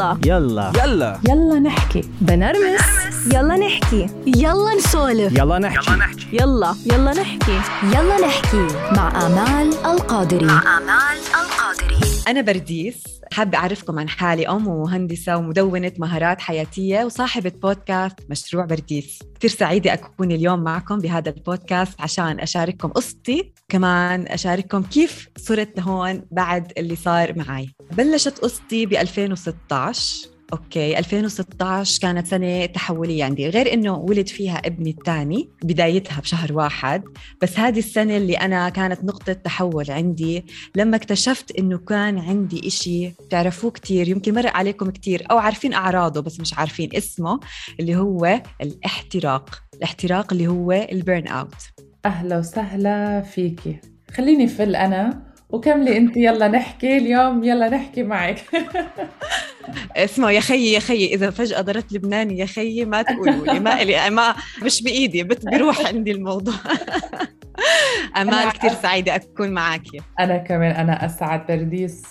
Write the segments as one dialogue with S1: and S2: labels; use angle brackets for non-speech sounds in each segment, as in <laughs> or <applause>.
S1: يلا.
S2: يلا.
S3: يلا.
S4: يلا نحكي.
S1: بنرمس. يلا نحكي. يلا نسولف.
S2: يلا نحكي.
S1: يلا يلا. نحكي.
S5: يلا نحكي مع آمال القادري.
S1: آمال القادري.
S6: أنا برديس. حابة أعرفكم عن حالي. أم ومهندسة ومدونة مهارات حياتية وصاحبة بودكاست مشروع برديس كثير سعيدة أكون اليوم معكم بهذا البودكاست عشان أشارككم قصتي. كمان أشارككم كيف صرت هون بعد اللي صار معي. بلشت قصتي ب 2016 okay 2016 كانت سنة تحولية عندي غير إنه ولد فيها ابني الثاني بدايتها بشهر واحد بس هذه السنة اللي أنا كانت نقطة تحول عندي لما اكتشفت إنه كان عندي إشي تعرفوه كتير يمكن مرق عليكم كتير أو عارفين أعراضه بس مش عارفين اسمه اللي هو الاحتراق الاحتراق اللي هو ال burn out
S4: أهلا وسهلا فيكي. خليني فل أنا وكملي أنت يلا نحكي اليوم يلا نحكي معك.
S6: اسمه يا خيي يا خيي إذا فجأة ضربت لبناني يا خيي ما تقولوا لي ما لي ما مش بإيدي بيتروح <laughs> عندي الموضوع. <laughs> أمال كثير سعيدة أكون معك
S4: أنا كمان أنا أسعد برديس.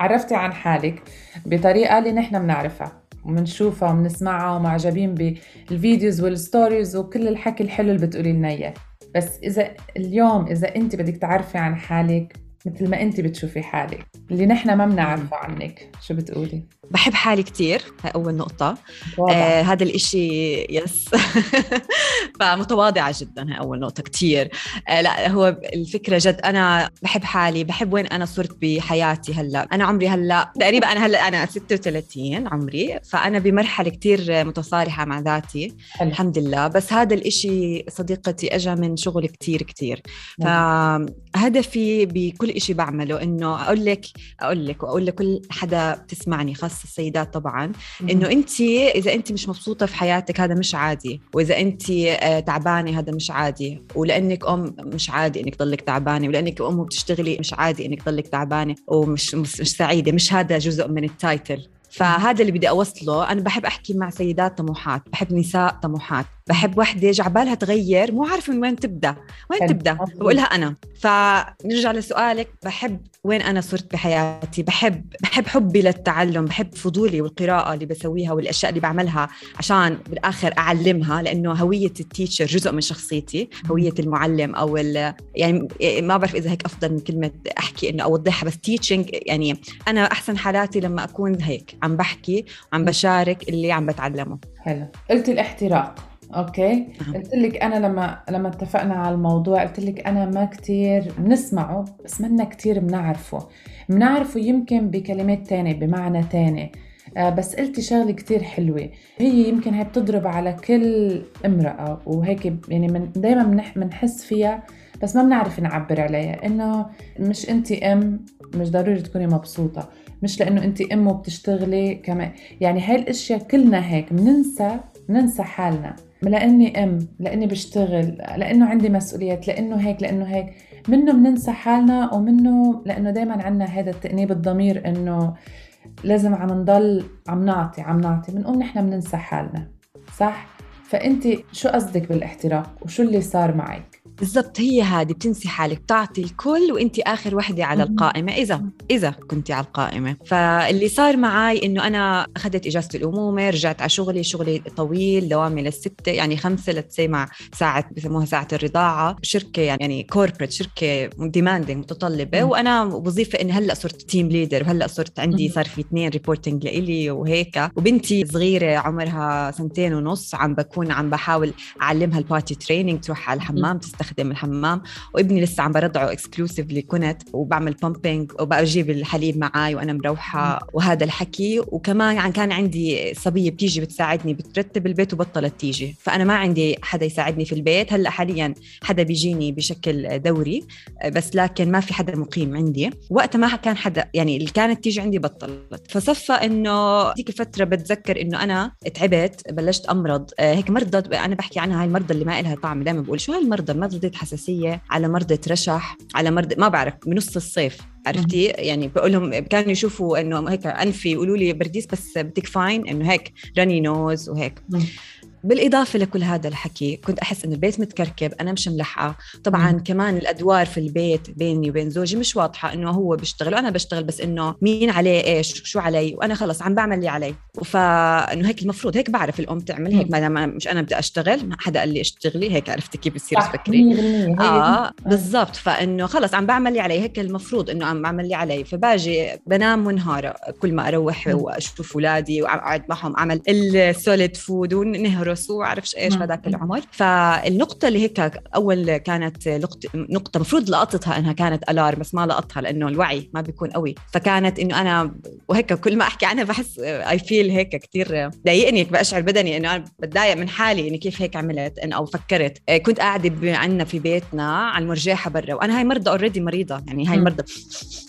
S4: عرفتي عن حالك بطريقة اللي نحن بنعرفها وبنشوفها وبنسمعها ومعجبين بال videos وال stories وكل الحكي الحلو اللي بتقولي لنا إياه. بس إذا اليوم إذا أنت بدك تعرفي عن حالك مثل ما انت بتشوفي حالك اللي نحن ما بنعرفه عنك. شو بتقولي؟
S6: بحب حالي كثير هاي أول نقطة.
S4: واضح.
S6: آه هذا الإشي يس <laughs> فمتواضعة جدا هاي أول نقطة كتير. آه لا هو الفكرة جد أنا بحب حالي بحب وين أنا صرت بحياتي هلأ. أنا عمري هلأ تقريبا أنا هلأ أنا 36 عمري. فأنا بمرحلة كتير متصالحة مع ذاتي
S4: حلو.
S6: الحمد لله. بس هذا الإشي صديقتي أجا من شغل كتير كتير. فهدفي بكل إشي بعمله إنه أقول لك أقول لك وأقول لكل حدا بتسمعني خاصة السيدات طبعا إنه أنت إذا أنت مش مبسوطة في حياتك هذا مش عادي. وإذا أنت آه، تعبانة هذا مش عادي. ولأنك أم مش عادي إنك تضلك تعبانة ولأنك أم وبتشتغلي مش عادي إنك تضلك تعبانة ومش مش, مش سعيدة. مش هذا جزء من التايتل. فهذا اللي بدي أوصله. أنا بحب أحكي مع سيدات طموحات بحب نساء طموحات. بحب وحدة جعبالها تغير مو عارفة من وين تبدأ. وين.
S4: تبدأ.
S6: بقولها أنا. فنرجع لسؤالك. بحب وين أنا صرت بحياتي؟ بحب بحب حبي للتعلم بحب فضولي والقراءة اللي بسويها والأشياء اللي بعملها عشان بالآخر أعلمها لأنه هوية ال teacher جزء من شخصيتي هوية المعلم أو ال- يعني ما بعرف إذا هيك أفضل من كلمة أحكي إنه أوضحها بس teaching يعني أنا أحسن حالاتي لما أكون هيك عم بحكي عم بشارك اللي عم بتعلمه.
S4: حلو. قلتي الإحتراق. أوكي.
S6: نعم.
S4: قلت لك أنا لما لما اتفقنا على الموضوع قلت لك أنا ما كتير بنسمعه بس منا كتير بنعرفه. بنعرفه يمكن بكلمات تانية بمعنى تاني آه، بس قلتي شغلة كتير حلوة. هي يمكن هي بتضرب على كل امرأة وهيك يعني من دائما بنح- بنحس فيها بس ما بنعرف نعبر عليها. إنه مش انت أم مش ضروري تكوني مبسوطة. مش لأنه انت أم وبتشتغلي كمان يعني هاي الأشياء كلنا هيك بننسى بننسى حالنا. لأني أم لأني بشتغل لأنه عندي مسؤوليات لأنه هيك لأنه هيك. منه بننسى حالنا ومنه لأنه دائما عندنا هذا التأنيب الضمير إنه لازم عم نضل عم نعطي عم نعطي. بنقوم نحن بننسى حالنا صح؟ فانت شو قصدك بالاحتراق؟ وشو اللي صار معك؟
S6: بالضبط هي هذه بتنسي حالك تعطي الكل وإنت آخر وحدة على. القائمة إذا إذا كنتي على القائمة فاللي صار معي إنه أنا أخذت إجازة الأمومة رجعت على شغلي شغلي طويل دوامي للستة يعني خمسة let's say مع ساعة بسموها ساعة الرضاعة شركة يعني يعني corporate شركة demanding متطلبة
S4: مم.
S6: وأنا وظيفة إني هلأ صرت team leader وهلأ صرت عندي. صار في اثنين reporting لإلي وهيك وبنتي صغيرة عمرها سنتين ونص عم بكون عم بحاول أعلمها ال potty training تروح على الحمام تستخدم الحمام. وابني لسه عم برضعه exclusively كنت وبعمل pumping وبجيب الحليب معي وأنا مروحة. وهذا الحكي. وكمان عن كان عندي صبية بتيجي بتساعدني بترتب البيت وبطلت تيجي. فأنا ما عندي حدا يساعدني في البيت. هلأ حاليا حدا بيجيني بشكل دوري. بس لكن ما في حدا مقيم عندي. وقتها ما كان حدا يعني اللي كانت تيجي عندي بطلت. فصفى إنه ديك الفترة بتذكر إنه أنا تعبت بلشت أمرض. هيك مرضى أنا بحكي عنها هاي المرضى اللي ما لها طعم. دائما بقول شو هالمرضى؟ مرضى حساسية على مرضى رشح على مرضى ما بعرف بنص الصيف عرفتي؟ يعني بقول لهم كانوا يشوفوا إنه هيك أنفي يقولوا لي برديس بس بدك fine إنه هيك runny nose وهيك.
S4: مم.
S6: بالإضافة لكل هذا الحكي كنت أحس إنه البيت متكركب أنا مش ملحقه طبعا
S4: مم.
S6: كمان الأدوار في البيت بيني وبين زوجي مش واضحة إنه هو بيشتغل وأنا بشتغل بس إنه مين عليه إيش شو علي؟ وأنا خلص عم بعمل اللي علي. فانه هيك المفروض هيك بعرف الأم تعمل هيك ما دام مش أنا بدي أشتغل ما حدا قال لي أشتغلي هيك عرفت كيف بتصير تفكري
S4: 100% هي
S6: آه بالضبط. فإنه خلص عم بعمل اللي علي هيك المفروض إنه عم بعمل اللي علي. فباجي بنام منهارة كل ما أروح
S4: مم.
S6: وأشوف اولادي وأقعد معهم أعمل ال solid food ونهرس وعرفش إيش
S4: مم.
S6: هذاك العمر. فالنقطة اللي هيك أول كانت نقطة نقطة مفروض لقطتها إنها كانت alarm بس ما لقطها لأنه الوعي ما بيكون قوي. فكانت إنه أنا وهيك كل ما أحكي عنها بحس I feel هيك كثير ضايقني بشعر بدني إنه أنا بتضايق من حالي إني كيف هيك عملت you know فكرت. آه، كنت قاعدة عندنا في بيتنا على المرجاحه برا وأنا هاي مرضى already مريضة يعني هاي. مرضى.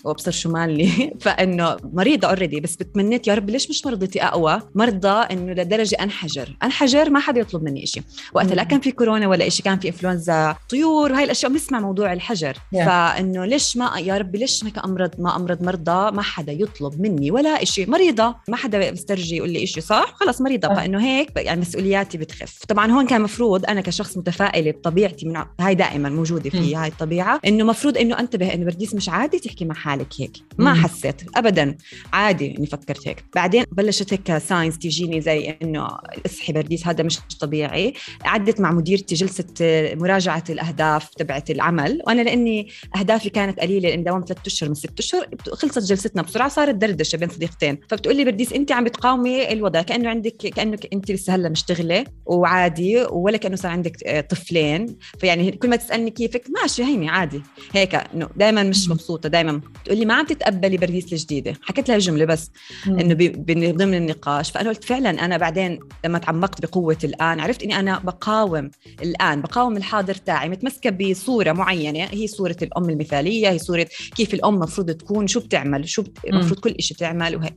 S6: وأبصر شو مالي. <laughs> فإنه مريضة already بس بتمنيت يا رب ليش مش مرضتي أقوى؟ مرضى إنه لدرجة أنحجر. أنحجر ما حدا يطلب مني شيء وقتها لا. كان في كورونا ولا شيء كان في إنفلونزا طيور وهي الأشياء بنسمع موضوع الحجر
S4: Yeah.
S6: فإنه ليش ما يا رب ليش هيك امرض ما أمرض مرضى ما حدا يطلب مني ولا شيء مريضة ما حدا بيسترجي يقول لي شيء صح خلص مريضة
S4: صح.
S6: فإنه هيك يعني مسؤولياتي بتخف طبعا هون كان مفروض أنا كشخص متفائلة بطبيعتي من هاي دائما موجودة في. هاي الطبيعة إنه مفروض إنه أنتبه إنه برديس مش عادي تحكي مع حالك هيك ما
S4: مم.
S6: حسيت ابدا عادي إني فكرت هيك بعدين بلشت هيك signs تيجيني زي إنه اصحي برديس هذا مش طبيعي. قعدت مع مديرتي جلسة مراجعة الأهداف تبعت العمل. وأنا لأني أهدافي كانت قليلة لأن داومت ثلاث أشهر من ست أشهر خلصت جلستنا بسرعة صارت دردشة بين صديقتين. فبتقول لي برديس أنت عم بتقاومي الوضع كأنه عندك كأنك أنت لسه هلأ مشتغلة وعادي ولا كأنه صار عندك آه، طفلين. فيعني كل ما تسألني كيفك ماشي هيني عادي. هيك إنه دائما مش. مبسوطة دائما بتقول لي ما عم تتقبلي برديس الجديدة. حكيت لها جملة بس إنه ضمن النقاش. فأنا قلت فعلا أنا بعدين لما تعمقت بقوة الآن. عرفت إني أنا بقاوم الآن بقاوم الحاضر تاعي متمسكة بصورة معينة. هي صورة الأم المثالية هي صورة كيف الأم المفروض تكون شو بتعمل شو. المفروض كل شيء تعمل وهيك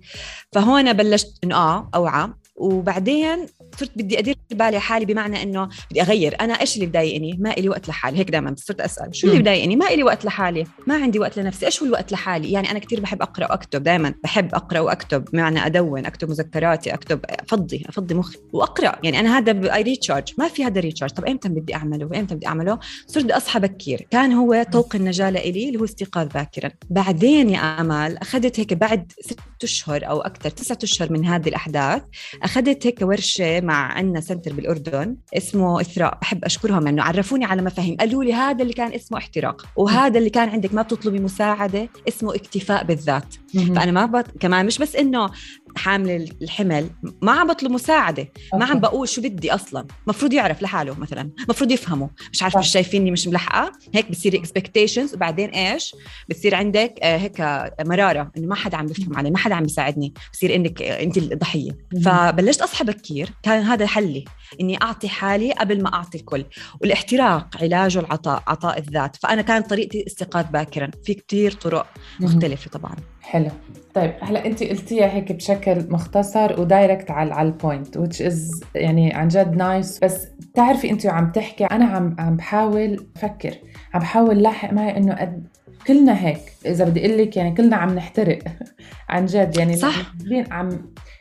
S6: فهون بلشت إنه آه أوعى. وبعدين صرت بدي أدير بالي حالي بمعنى إنه بدي أغير. أنا إيش اللي بضايقني؟ ما إلي وقت لحالي. هيك دائما صرت أسأل. شو اللي. بضايقني؟ ما إلي وقت لحالي. ما عندي وقت لنفسي. إيش هو الوقت لحالي؟ يعني أنا كثير بحب أقرأ وأكتب دائما بحب أقرأ وأكتب. بمعنى أدون أكتب مذكراتي أكتب أفضي أفضي مخي وأقرأ. يعني أنا هذا اي ريتشارج ما في هذا recharge طب إمتى بدي أعمله؟ وامتى بدي أعمله؟ صرت بدي أصحى بكير. كان هو طوق النجاة لإلي اللي هو استيقاظ باكرا. بعدين يا أمال أخذت هيك بعد ست أشهر أو أكثر تسعة أشهر من هذه الأحداث أخذت هيك ورشة مع عندنا center بالأردن اسمه إثراء بحب أشكرهم انه عرفوني على مفاهيم قالوا لي هذا اللي كان اسمه احتراق وهذا اللي كان عندك ما بتطلبي مساعدة اسمه اكتفاء بالذات. فأنا ما بط... كمان مش بس إنه حامل الحمل ما عم بطلب مساعدة ما عم. بقول شو بدي أصلا مفروض يعرف لحاله مثلا مفروض يفهمه مش عارف. مش شايفيني مش ملحقة هيك بصير اكسبكتيشنز وبعدين إيش بصير عندك آه، هيك مرارة إنه ما حدا عم بيفهم علي ما حدا عم بيساعدني بصير إنك آه، أنت
S4: الضحية.
S6: فبلشت أصحى بكير كان هذا حلي إني أعطي حالي قبل ما أعطي الكل والاحتراق علاجه العطاء عطاء الذات فأنا كانت طريقتي استيقاظ باكرا في كتير طرق. مختلفة طبعا
S4: حلو. طيب هلا انت قلتيها هيك بشكل مختصر و direct على على ال point which is يعني عن جد nice بس بتعرفي انت وعم تحكي أنا عم عم بحاول أفكر عم بحاول لاحق معي إنه قد كلنا هيك إذا بدي أقول لك يعني كلنا عم نحترق <laughs> عن جد. يعني
S6: صح.
S4: عم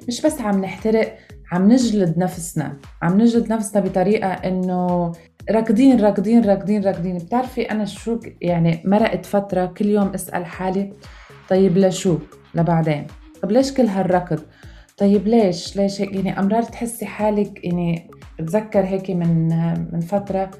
S4: مش بس عم نحترق عم نجلد نفسنا عم نجلد نفسنا بطريقة إنه راكضين راكضين راكضين راكضين. بتعرفي أنا شو يعني مرقت فترة كل يوم أسأل حالي طيب لشو لبعدين طب ليش كل هالركض؟ طيب ليش؟ ليش هيك؟ يعني أمرار تحسي حالك يعني بتذكر هيك من من فترة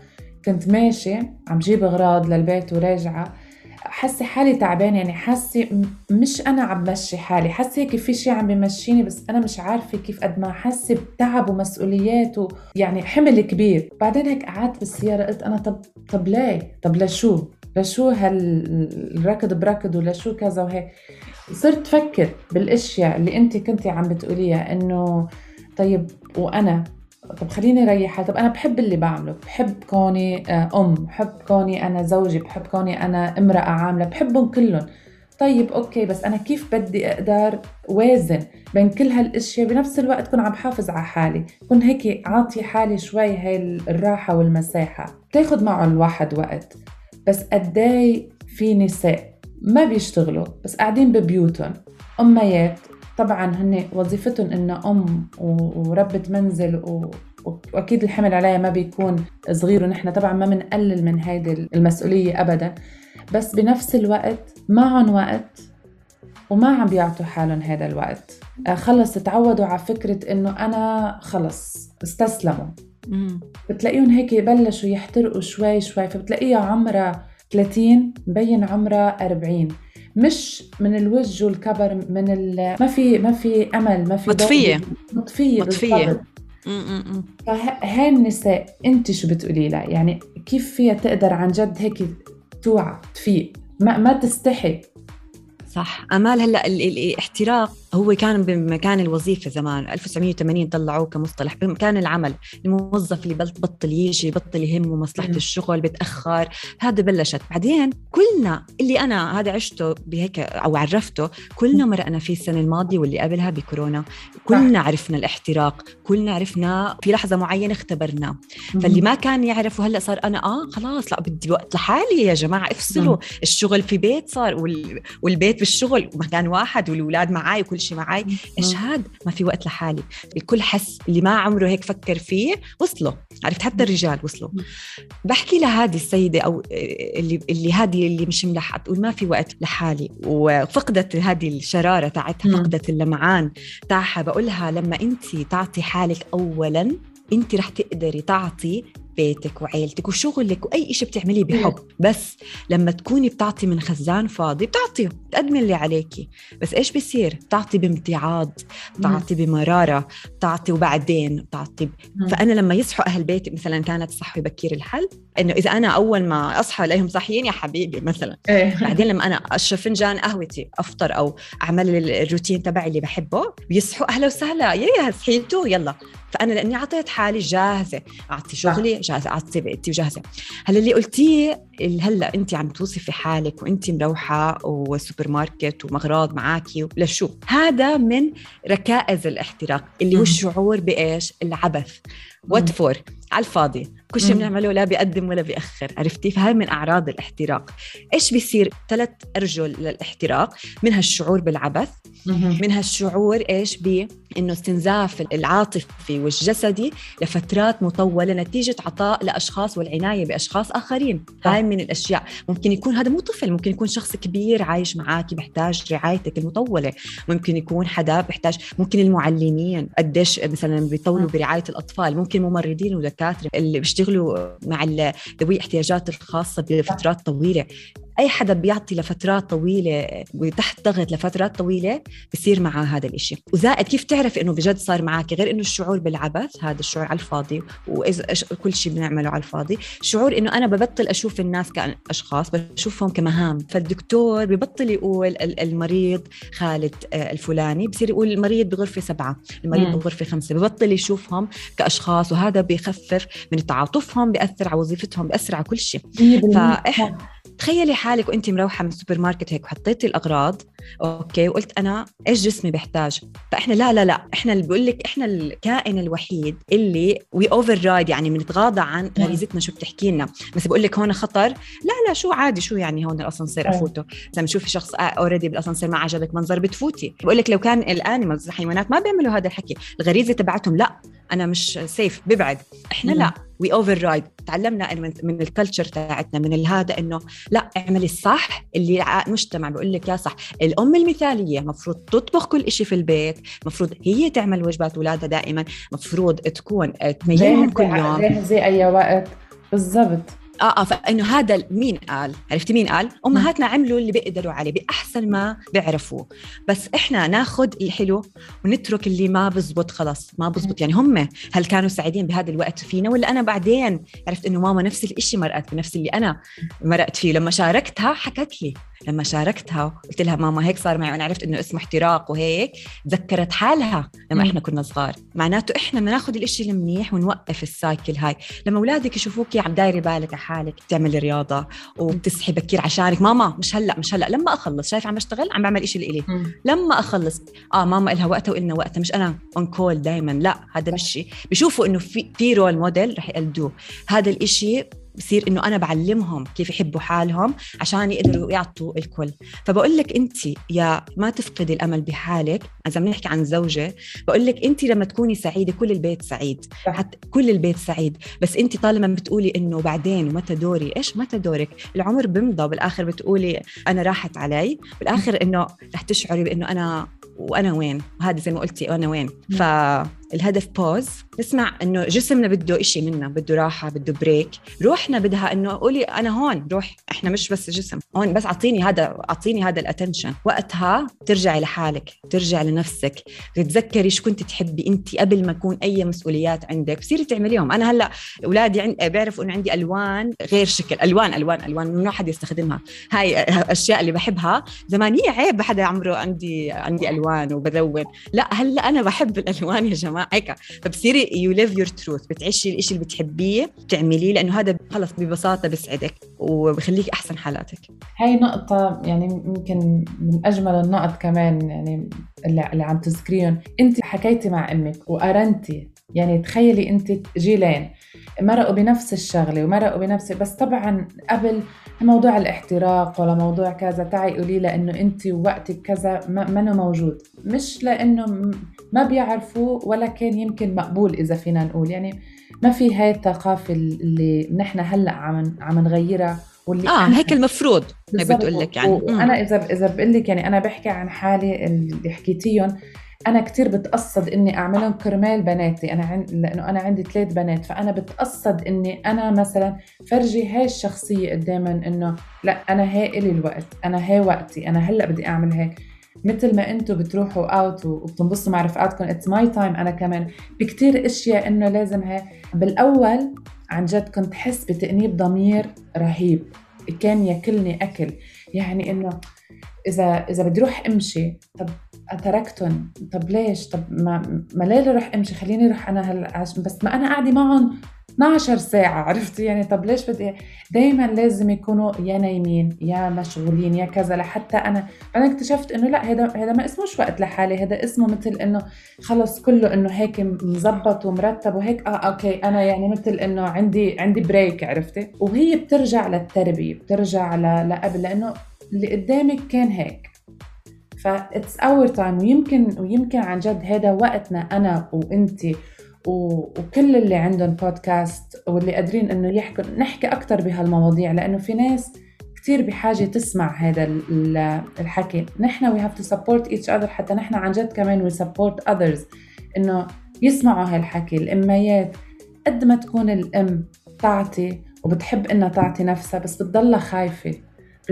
S4: كنت ماشي عم جيب أغراض للبيت وراجعة حاسه حالي تعبانه يعني حاسه مش أنا عم بمشي حالي حاسه هيك في شيء عم بمشيني بس أنا مش عارفة كيف قد ما حاسه بتعب ومسؤوليات ويعني حمل كبير. بعدين هيك قعدت بالسيارة قلت أنا طب طب ليه؟ طب لشو لشو هالركض بركض ولشو كذا وهيك. صرت فكر بالأشياء اللي أنت كنتي عم بتقوليها إنه طيب وأنا؟ طب خليني ريح. طب أنا بحب اللي بعمله. بحب كوني آه، أم. بحب كوني أنا زوجي. بحب كوني أنا امرأة عاملة. بحبهم كلهم. طيب okay بس أنا كيف بدي أقدر وازن بين كل هالأشياء؟ بنفس الوقت كون عم بحافظ على حالي. كون هيك عاطي حالي شوي هاي الراحة والمساحة. بتاخد معه الواحد وقت. بس قداي في نساء ما بيشتغلوا بس قاعدين ببيوتهم. أميات طبعا هن وظيفتهم إنها أم و- وربة منزل و... وأكيد الحمل عليها ما بيكون صغير ونحن طبعا ما بنقلل من هيدي المسؤولية ابدا. بس بنفس الوقت معهم وقت وما عم بيعطوا حالهم هذا الوقت. آه، خلص تعودوا على فكرة إنه أنا خلص استسلموا. بتلاقيهم هيك بلشوا يحترقوا شوي شوي فبتلاقيها عمرها 30 مبين عمرها 40 مش من الوجه والكبر من ال... ما في ما في أمل ما في
S6: مطفية.
S4: مطفية
S6: مطفية.
S4: فهاي النساء انت شو بتقولي لها؟ يعني كيف فيها تقدر عن جد هيك توعى تفيق؟ ما ما تستحي.
S6: صح. أمال هلأ الاحتراق هو كان بمكان الوظيفة زمان. 1980 طلعوه كمصطلح بمكان العمل. الموظف اللي بطل يجي بطل يهمه مصلحه م. الشغل بتاخر هذا بلشت. بعدين كلنا اللي أنا هذا عشته بهيك أو عرفته كلنا مرقنا فيه السنة الماضية واللي قبلها بكورونا. كلنا عرفنا الاحتراق. كلنا عرفنا في لحظة معينة اختبرنا. فاللي ما كان يعرف وهلأ صار أنا آه خلاص لأ بدي وقت لحالي يا جماعة افصلوا. الشغل في بيت صار والبيت بالشغل ومكان واحد والولاد معي وكل شيء معي إيش هاد ما في وقت لحالي. الكل حس اللي ما عمره هيك فكر فيه وصلوا. عرفت؟ حتى الرجال وصلوا. بحكي لهذه السيدة أو اللي اللي هذه اللي مش ملحقة تقول ما في وقت لحالي. وفقدت هذه الشرارة تاعتها فقدت اللمعان تاعها. بقولها لما انت تعطي حالك اولا انت رح تقدري تعطي بيتك وعيلتك وشغلك وأي شيء بتعمليه بحب. بس لما تكوني بتعطي من خزان فاضي بتعطي بتقدمي اللي عليكي. بس إيش بصير بتعطي بامتعاض بتعطي بمرارة بتعطي وبعدين بتعطي فأنا لما يصحوا أهل بيتي مثلا كانت صحوي بكير الحل إنه إذا أنا أول ما أصحى ألاقيهم صاحيين يا حبيبي مثلا. إيه. بعدين لما أنا اشرب فنجان قهوتي أفطر أو أعمل الروتين تبعي اللي بحبه بيصحوا أهلا وسهلا. يا صحيتوا يلا. فأنا لأني أعطيت حالي جاهزة أعطي شغلي جاهزة اعطي بيتي وجاهزة. هلأ اللي قلتيه هلأ انت عم توصفي حالك وانت مروحة وسوبر ماركت ومغراض معاكي لشو؟ هذا من ركائز الاحتراق اللي هو الشعور بإيش؟ العبث. what for على الفاضي. كل شيء بنعمله لا بيقدم ولا بيأخر عرفتي؟ فهي من أعراض الاحتراق. إيش بيصير؟ ثلاث أرجل للاحتراق منها الشعور بالعبث منها الشعور إيش بإنه استنزاف العاطفي والجسدي لفترات مطولة نتيجة عطاء لأشخاص والعناية بأشخاص آخرين. هاي من الأشياء. ممكن يكون هذا مو طفل ممكن يكون شخص كبير عايش معك بيحتاج رعايتك المطولة. ممكن يكون حدا بيحتاج ممكن المعلمين قديش مثلا بيطولوا برعاية الأطفال ممكن ممرضين ودكاترة اللي بيشتغلوا مع ذوي الاحتياجات الخاصة بفترات طويلة. أي حدا بيعطي لفترات طويلة وتحت ضغط لفترات طويلة بصير معاه هذا الإشي. وزائد كيف تعرف إنه بجد صار معك؟ غير إنه الشعور بالعبث هذا الشعور على الفاضي وإذا كل شيء بنعمله على الفاضي. شعور إنه أنا ببطل أشوف الناس كأشخاص بشوفهم كمهام. فالدكتور ببطل يقول المريض خالد آه، الفلاني بصير يقول المريض بغرفة سبعة المريض مم. بغرفة خمسة. ببطل يشوفهم كأشخاص وهذا بيخفف من تعاطفهم بيأثر على وظيفتهم بيأثر على كل شيء فإح... تخيلي حالك وانت مروحة من السوبر ماركت هيك وحطيتي الأغراض أوكي وقلت أنا إيش جسمي بيحتاج فإحنا لا لا لا إحنا اللي بقول لك إحنا الكائن الوحيد اللي we override يعني بنتغاضى عن غريزتنا شو بتحكي لنا. بس بقول لك هون خطر. لا لا شو عادي شو يعني هون الأسانسير أفوته؟ لما تشوفي شخص already بالأسانسير ما عجبك منظر بتفوتي. بقول لك لو كان ال animals الحيوانات ما بيعملوا هذا الحكي. الغريزة تبعتهم لا. أنا مش سيف ببعد. إحنا لا we override تعلمنا من ال culture تاعتنا من هذا إنه لا اعملي الصح اللي المجتمع بيقول لك يا صح. الأم المثالية مفروض تطبخ كل شيء في البيت مفروض هي تعمل وجبات اولادها دائما مفروض تكون تميزهم كل يوم.
S4: زي أي وقت. بالضبط.
S6: آه آه فإنه هذا مين قال؟ عرفتي مين قال؟ أمهاتنا عملوا اللي بيقدروا عليه بأحسن ما بيعرفوا بس إحنا ناخذ الحلو ونترك اللي ما بزبط خلص ما بزبط. يعني هم هل كانوا سعيدين بهذا الوقت فينا ولا أنا بعدين عرفت إنه ماما نفس الشيء مرقت بنفس اللي أنا مرقت فيه. لما شاركتها حكت لي. لما شاركتها قلت لها ماما هيك صار معي وأنا عرفت إنه اسمه احتراق وهيك تذكرت حالها لما إحنا كنا صغار. معناته إحنا بدنا ناخذ الإشي المنيح ونوقف ال cycle هاي. لما أولادك يشوفوكي عم دايري بالك على حالك بتعملي رياضة وبتصحي بكير عشانك ماما مش هلأ مش هلأ. لما أخلص شايف عم بشتغل عم بعمل إشي لإلي. لما أخلص آه ماما لها وقتها والنا وقتها مش أنا on call دائما لأ هذا مش بيشوفوا إنه في في role model رح يقلدوه. هذا الإشي بصير إنه أنا بعلمهم كيف يحبوا حالهم عشان يقدروا يعطوا الكل. فبقول لك أنت يا ما تفقدي الأمل بحالك إذا بنحكي عن زوجة بقول لك أنت لما تكوني سعيدة كل البيت سعيد حتى كل البيت سعيد. بس أنت طالما بتقولي إنه بعدين ومتى دوري؟ إيش متى دورك؟ العمر بمضى بالآخر بتقولي أنا راحت علي بالآخر إنه رح تشعري بإنه أنا وأنا وين؟ وهذا زي ما قلتي وأنا وين. ف الهدف pause نسمع إنه جسمنا بده إشي منا بده راحة بده break روحنا بدها إنه قولي أنا هون روح إحنا مش بس جسم هون بس أعطيني هذا أعطيني هذا ال attention وقتها ترجعي لحالك ترجعي لنفسك. تتذكري شو كنت تحبي أنت قبل ما يكون أي مسؤوليات عندك. بصيري تعمليهم. أنا هلأ أولادي عند... بيعرفوا إنه عندي ألوان غير شكل ألوان ألوان ألوان ممنوع حد يستخدمها. هاي أشياء اللي بحبها. زمان هي عيب حدا عمره عندي عندي ألوان وبلون. لا هلأ أنا بحب الألوان يا جماعة. هيك. فبصيري you live your truth بتعيشي الشيء اللي بتحبيه بتعمليه لأنه هذا خلص ببساطة بيسعدك وبخليك أحسن حالاتك.
S4: هاي نقطة يعني يمكن من أجمل النقط كمان يعني اللي, عم تذكريهم. أنت حكيتي مع أمك وقرنتي يعني تخيلي أنت جيلين مرقوا بنفس الشغلة ومرقوا بنفس بس طبعا قبل موضوع الاحتراق ولا موضوع كذا تعي قولي لها إنه أنت وقتك كذا ما موجود. مش لإنه ما بيعرفوا ولا كان يمكن مقبول إذا فينا نقول. يعني ما في هاي الثقافة اللي نحن هلأ عم عم نغيرها
S6: واللي آه هيك المفروض بتقول لك يعني.
S4: وأنا اذا إذا بقول لك يعني أنا بحكي عن حالي اللي حكيتيهم أنا كتير بتقصد إني أعملهم كرمال بناتي. أنا عن... لأنه أنا عندي ثلاث بنات فأنا بتقصد إني أنا مثلا فرجي هاي الشخصية قداما إنه لا أنا هاي إلي الوقت أنا هاي وقتي أنا هلأ بدي أعمل هيك. مثل ما أنتم بتروحوا out وبتنبسطوا مع رفقاتكم it's my time أنا كمان. بكتير أشياء إنه لازم هي بالأول عن جد كنت حس بتأنيب ضمير رهيب. كان ياكلني أكل. يعني إنه إذا إذا بدي أروح أمشي طب تركتهم طب ليش؟ طب ما ما ليه أروح أمشي؟ خليني أروح أنا هلا بس ما أنا قاعدة معهم 12 ساعة عرفتي؟ يعني طب ليش بدي دايما لازم يكونوا يا نايمين يا مشغولين يا كذا لحتى أنا أنا اكتشفت إنه لا هذا هذا ما اسموش وقت لحالي هذا اسمه مثل إنه خلص كله إنه هيك مزبط ومرتب وهيك آه أوكي أنا يعني مثل إنه عندي عندي break عرفتي؟ وهي بترجع للتربية بترجع لقبل لأنه اللي قدامك كان هيك. ف it's our time ويمكن ويمكن عن جد هذا وقتنا أنا وانت وكل اللي عندهم بودكاست واللي قادرين إنه يحكوا نحكي أكثر بهالمواضيع لأنه في ناس كثير بحاجة تسمع هذا الحكي. نحن we have to support each other حتى نحن عن جد كمان we support others. إنه يسمعوا هالحكي الأميات. قد ما تكون الأم تعطي وبتحب إنها تعطي نفسها بس بتضلها خايفة.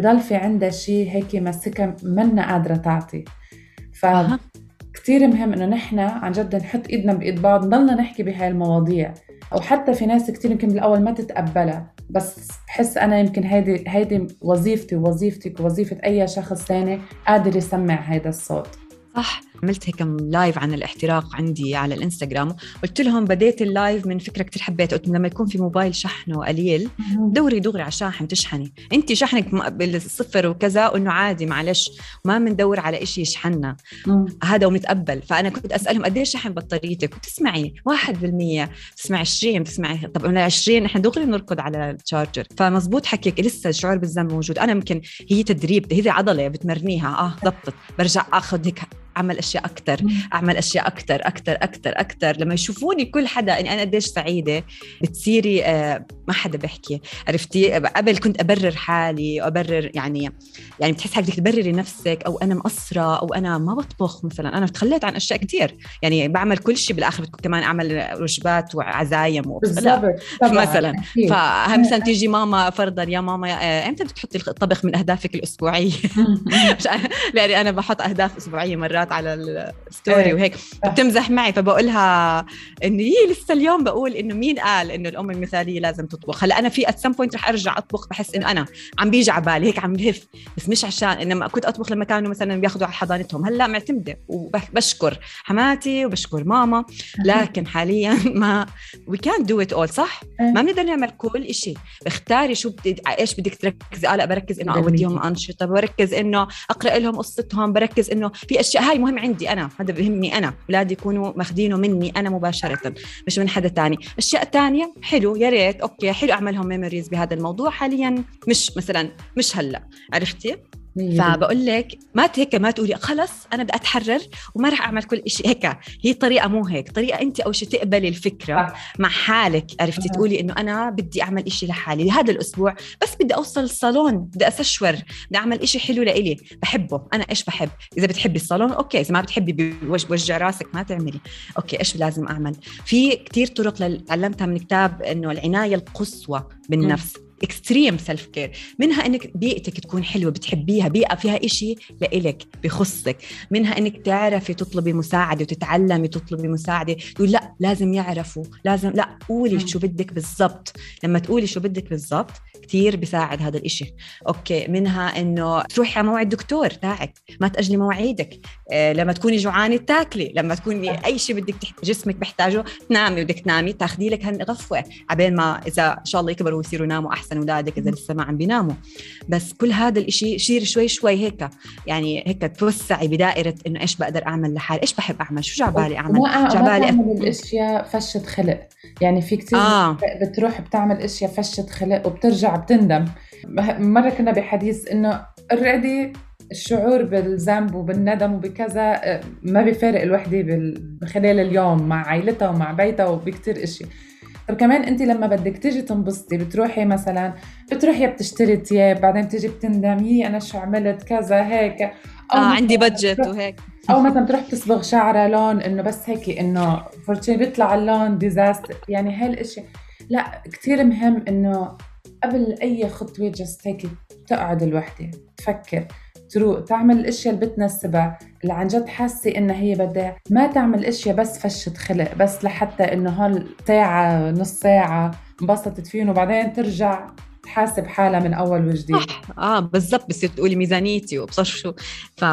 S4: بضل في عندها شيء هيك مسكها منا قادرة تعطي. ف كثير مهم إنه نحن عن جد نحط إيدنا بإيد بعض نضلنا نحكي بهاي المواضيع. وحتى في ناس كثير يمكن بالأول ما تتقبلها بس بحس أنا يمكن هيدي هيدي وظيفتي ووظيفتك ووظيفة أي شخص ثاني قادر يسمع هذا الصوت.
S6: صح. عملت هيك لايف عن الاحتراق عندي على الإنستغرام. قلت لهم بديت ال live من فكرة كثير حبيت. قلت لما يكون في موبايل شحنه قليل دوري دغري على شاحن تشحني انت شحنك بالصفر وكذا انه عادي معلش ما بندور على شيء يشحننا. هذا ومتقبل فأنا كنت أسألهم قديش شحن بطاريتك؟ وتسمعي 1% تسمعي 20 تسمعي طب أنا 20 نحن دغري نركض على ال charger فمزبوط حكيك لسه الشعور بالذنب موجود. أنا يمكن هي تدريب هي عضلة بتمرنيها. آه ضبطت برجع آخذ هيك أعمل أشياء أكثر أعمل أشياء أكثر أكثر أكثر أكثر لما يشوفوني كل حدا اني أنا قديش سعيدة بتصيري آه ما حدا بيحكي. عرفتي؟ قبل كنت أبرر حالي وأبرر يعني يعني بتحس حالك بدك تبرري نفسك أو أنا مقصرة أو أنا ما بطبخ مثلا. أنا تخليت عن أشياء كثير يعني بعمل كل شيء بالآخر كمان أعمل وجبات وعزايم مثلا. فمثلا تيجي ماما فرضا يا ماما آه، إمتى بدك تحطي الطبخ من أهدافك الأسبوعية؟ <laughs> لأني أنا بحط أهداف أسبوعية مرات. مرات على ال story إيه. وهيك بتمزح معي فبقولها إنه هي لسه اليوم بقول إنه مين قال إنه الأم المثالية لازم تطبخ؟ هلا أنا في at some point رح أرجع أطبخ بحس إنه أنا عم بيجي على بالي هيك عم بهف بس مش عشان انما كنت أطبخ لما كانوا مثلا بياخذوا على حضانتهم هلا معتمدة وبشكر حماتي وبشكر ماما لكن حاليا <laughs> ما وي كان دو ات اول صح؟ إيه. ما بنقدر نعمل كل شيء بختاري شو بدي إيش بدك تركزي؟ آه لا بركز إنه اوديهم أنشطة بركز إنه أقرأ لهم قصتهم بركز إنه في أشياء هاي مهم عندي أنا هذا بهمني أنا. اولادي يكونوا ماخذينه مني أنا مباشرة مش من حدا تاني. أشياء تانية حلو يا ريت okay حلو اعملهم memories بهذا الموضوع حاليا مش مثلا مش هلأ. عرفتي؟ فبقول لك ما هيك ما تقولي خلص أنا بدي أتحرر وما راح أعمل كل شيء هيك هي طريقة مو هيك. طريقة أنت أول شيء تقبلي الفكرة مع حالك عرفتي؟ تقولي إنه أنا بدي أعمل شيء لحالي لهذا الأسبوع بس بدي أوصل الصالون بدي أسشور بدي أعمل شيء حلو لإلي. بحبه. أنا إيش بحب؟ إذا بتحبي الصالون okay. إذا ما بتحبي بوجع راسك ما تعملي. okay. إيش لازم أعمل؟ في كثير طرق تعلمتها من كتاب إنه العناية القصوى بالنفس. م. extreme self care منها إنك بيئتك تكون حلوة بتحبيها بيئة فيها إشي لإلك بخصك. منها إنك تعرفي تطلبي مساعدة وتتعلمي تطلبي مساعدة. تقول لا لازم يعرفوا لازم لا قولي شو بدك بالضبط. لما تقولي شو بدك بالضبط كثير بيساعد هذا الإشي. okay منها إنه تروحي على موعد دكتور تاعك. ما تأجلي مواعيدك. آه لما تكوني جوعانة تاكلي. لما تكوني أي شيء بدك جسمك بحتاجه تنامي. بدك تنامي تاخذي لك غفوه عبين ما إذا إن شاء الله يكبروا ويصيروا يناموا أحسن. اولادك إذا لسه ما عم بيناموا. بس كل هذا الإشي شير شوي شوي هيك يعني هيك توسعي بدائرة إنه إيش بقدر أعمل لحالي إيش بحب أعمل شو جعبالي أعمل؟
S4: جعبالي اعمل الأشياء فشة خلق. يعني في كثير آه. بتروح بتعمل أشياء فشة خلق وبترجع بتندم. مرة كنا بحديث إنه already الشعور بالذنب وبالندم وبكذا آه، ما بيفارق الوحدة خلال اليوم مع عائلتها ومع بيتها وبكتير إشي. طب كمان انت لما بدك تيجي تنبسطي بتروحي مثلا بتروحي بتشتري ثياب بعدين بتيجي بتندمي أنا شو عملت؟ كذا هيك.
S6: آه عندي budget وهيك.
S4: أو مثلا تروح تصبغ شعرها لون إنه بس هيك إنه for change بيطلع اللون disaster يعني هالإشي. لا كثير مهم إنه قبل أي خطوة just هيك تقعد الوحده تفكر. تروق تعمل الأشياء اللي بتناسبها. اللي عن جد حاسة إنها هي بدها ما تعمل أشياء بس فشة خلق بس لحتى إنه هالساعة نص ساعة انبسطت فيهم وبعدين ترجع تحاسب حالها من أول وجديد.
S6: آه بالضبط بصير تقولي ميزانيتي وابصر شو. ف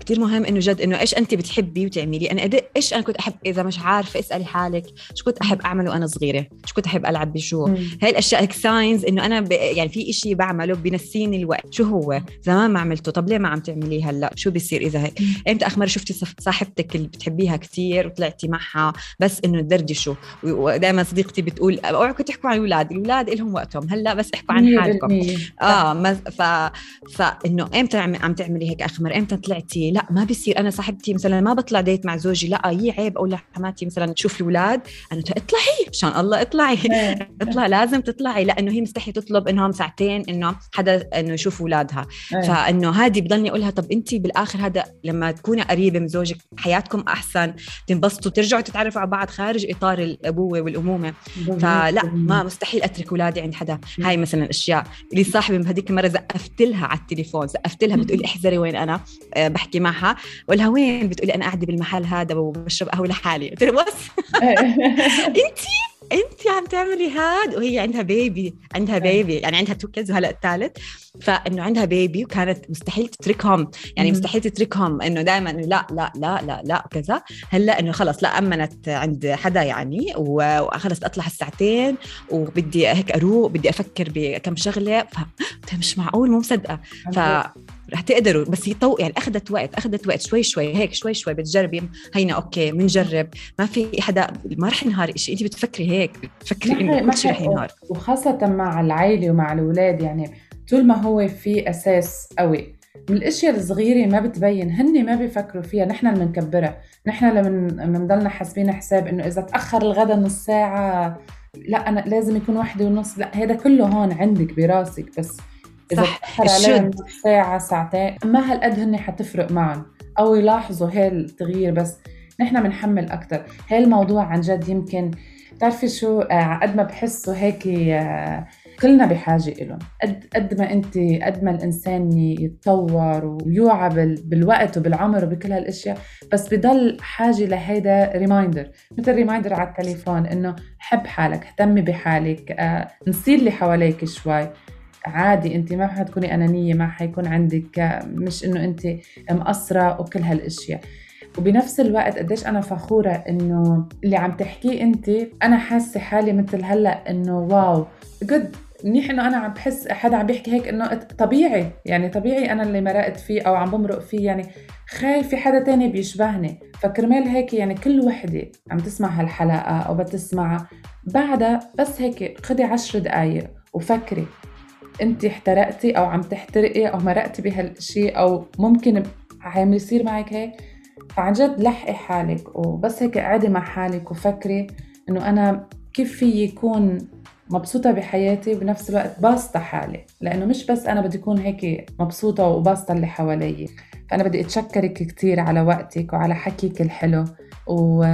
S6: كثير مهم إنه جد إنه إيش انت بتحبي وتعملي؟ أنا إيش أنا كنت أحب إذا مش عارفة اسألي حالك شو كنت أحب أعمله وأنا صغيرة؟ شو كنت أحب ألعب بشو؟ هاي الأشياء هيك signs إنه أنا ب... يعني في إشي بعمله بنسيني الوقت. شو هو؟ زمان ما عملته. طب ليه ما عم تعمليه هلأ؟ شو بيصير إذا هيك؟ إمتى اخر مره شفتي صاحبتك اللي بتحبيها كثير وطلعتي معها؟ بس إنه تدردشوا. ودائما صديقتي بتقول اوعكم تحكوا عن الأولاد. الأولاد لهم وقتهم. هلأ بس احكوا عن حالكم. آه ف فإنه إمتى عم تعملي هيك اخر مره إمتى طلعتي حماتي لا ما بيصير. أنا صاحبتي مثلا ما بطلع ديت مع زوجي لا هي عيب. أقول لحماتي مثلا تشوف الأولاد أنا اطلعي مشان الله اطلعي. إيه. <laughs> اطلع لازم تطلعي. لأنه هي مستحي تطلب إنهم ساعتين إنه حدا إنه يشوف أولادها. إيه. فإنه هذه بضلني أقولها طب أنت بالآخر هذا لما تكوني قريبة من زوجك حياتكم أحسن؟ تنبسطوا ترجعوا تتعرفوا على بعض خارج إطار الأبوة والأمومة. فلا ما مستحيل أترك أولادي عند حدا. هاي مثلا أشياء. اللي صاحبي هذيك المره زقفت لها على التليفون زقفت لها بتقول احذري وين أنا؟ بحكي معها ولا وين؟ بتقولي أنا قاعدة بالمحل هذا وبشرب قهوة لحالي. قلت لها بس <laughs> أنت؟ أنت عم تعملي هاد؟ وهي عندها baby عندها baby يعني عندها two kids وهلأ الثالث. فإنه عندها baby وكانت مستحيل تتركهم يعني مستحيل تتركهم إنه دائما لا لا لا لا لا وكذا. هلأ إنه خلص لا أمنت عند حدا يعني وخلص اطلع الساعتين وبدي هيك أروق بدي أفكر بكم شغلة. فمش معقول مو مصدقة. ف رح تقدروا بس يطو يعني اخذت وقت اخذت وقت شوي شوي هيك شوي شوي بتجربي. هينا أوكي بنجرب ما في حدا ما رح ينهار شيء انت بتفكري هيك بتفكري إنه كل شيء رح ينهار.
S4: وخاصة مع العائله ومع الأولاد يعني طول ما هو في أساس قوي. من الأشياء الصغيرة ما بتبين هن ما بيفكروا فيها. نحن اللي بنكبرها. نحن لما بنضلنا حاسبين حساب إنه إذا تأخر الغدا نص ساعة لا أنا لازم يكون واحدة ونص. لا هذا كله هون عندك براسك. بس إذا صح. الشد. ساعة ساعتين ما هالقد هن حتفرق معهم أو يلاحظوا هي التغيير بس نحن بنحمل أكثر هاي الموضوع عن جد يمكن بتعرفي شو؟ آه، قد ما بحسوا هيك آه، كلنا بحاجة لهم قد قد ما أنت قد ما الإنسان يتطور ويوعى بالوقت وبالعمر وبكل هالأشياء بس بضل حاجة لهيدا reminder مثل reminder على التليفون إنه حب حالك اهتمي بحالك آه، نصير اللي حواليك شوي. عادي انت ما حتكوني أنانية ما حيكون عندك مش إنه انت مقصرة وكل هالأشياء. وبنفس الوقت قديش أنا فخورة إنه اللي عم تحكيه انت أنا حاسة حالي مثل هلأ إنه واو جد منيح إنه أنا عم بحس حدا عم بيحكي هيك إنه طبيعي. يعني طبيعي أنا اللي مرقت فيه أو عم بمرق فيه. يعني خايف في حدا تاني بيشبهني. فكرمال هيك يعني كل وحدة عم تسمع هالحلقة أو بتسمع. بعدها بس هيك خدي عشر دقايق وفكري. انت احترقتي أو عم تحترقي أو مرقتي بهالشيء أو ممكن عم يصير معك هيك فعن جد لحقي حالك. وبس هيك قعدي مع حالك وفكري انه أنا كيف في يكون مبسوطة بحياتي وبنفس الوقت باسطة حالي. لأنه مش بس أنا بدي أكون هيك مبسوطة وباسطة اللي حوالي فأنا بدي أتشكرك كتير على وقتك وعلى حكيك الحلو. و...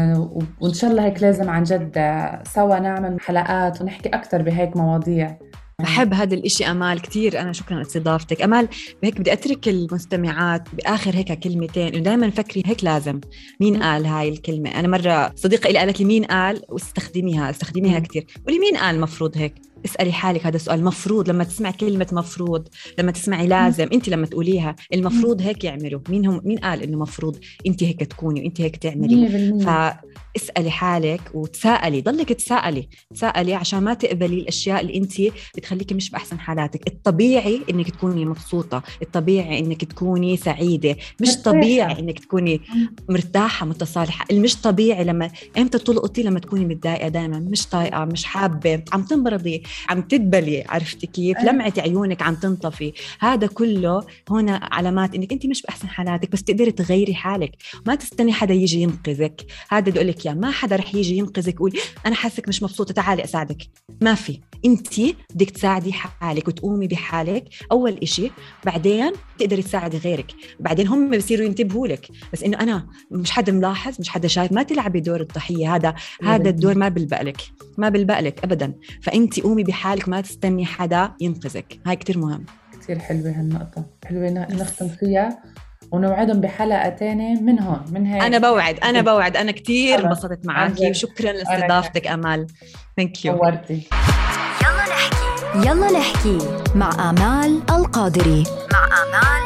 S4: وإن شاء الله هيك لازم عن جد سوا نعمل حلقات ونحكي أكتر بهيك مواضيع.
S6: بحب هذا الإشي أمال كثير أنا شكرا لاستضافتك. أمال هيك بدي أترك المستمعات بآخر هيك كلمتين إنه دائما فكري هيك لازم. مين قال هاي الكلمة؟ أنا مرة صديقة إلي قالت لي مين قال؟ واستخدميها استخدميها كثير قولي مين قال المفروض هيك؟ اسألي حالك هذا السؤال. مفروض لما تسمع كلمة مفروض لما تسمعي لازم أنت لما تقوليها المفروض هيك يعملوا. مين هم مين قال إنه مفروض أنت هيك تكوني وأنت هيك تعملي؟ فاسألي حالك وتساءلي ضلك تساءلي تساءلي عشان ما تقبلي الأشياء اللي أنت بتخليكي مش بأحسن حالاتك. الطبيعي إنك تكوني مبسوطة الطبيعي إنك تكوني سعيدة مش طبيعي إنك تكوني مرتاحة متصالحة. المش طبيعي لما إمتى تلقطي لما تكوني متضايقة دائما مش طايقة مش حابة عم تنبرضي عم تدبلي عرفتي كيف. لمعة عيونك عم تنطفي. هذا كله هنا علامات إنك أنت مش بأحسن حالاتك بس تقدري تغيري حالك. ما تستني حدا يجي ينقذك. هذا بدي أقول لك يا ما حدا رح يجي ينقذك يقول أنا حاسك مش مبسوطة تعالي أساعدك. ما في أنت بدك تساعدي حالك وتقومي بحالك أول إشي بعدين تقدري تساعدي غيرك. بعدين هم بصيروا ينتبهوا لك. بس إنه أنا مش حدا ملاحظ مش حدا شايف ما تلعبي دور الضحية هذا هذا الدور ما بلبقلك ما بلبقلك ابدا. فأنت قومي بحالك ما تستني حدا ينقذك. هاي كتير مهم.
S4: كتير حلوة هالنقطة. حلوة نختم فيها. ونوعدهم بحلقة تانية من هون من هيك.
S6: أنا بوعد أنا بوعد. أنا كتير انبسطت معك. وشكرا لاستضافتك أمال. ثانك يو
S4: نورتي.
S5: يلا نحكي. يلا نحكي مع آمال القادري. مع آمال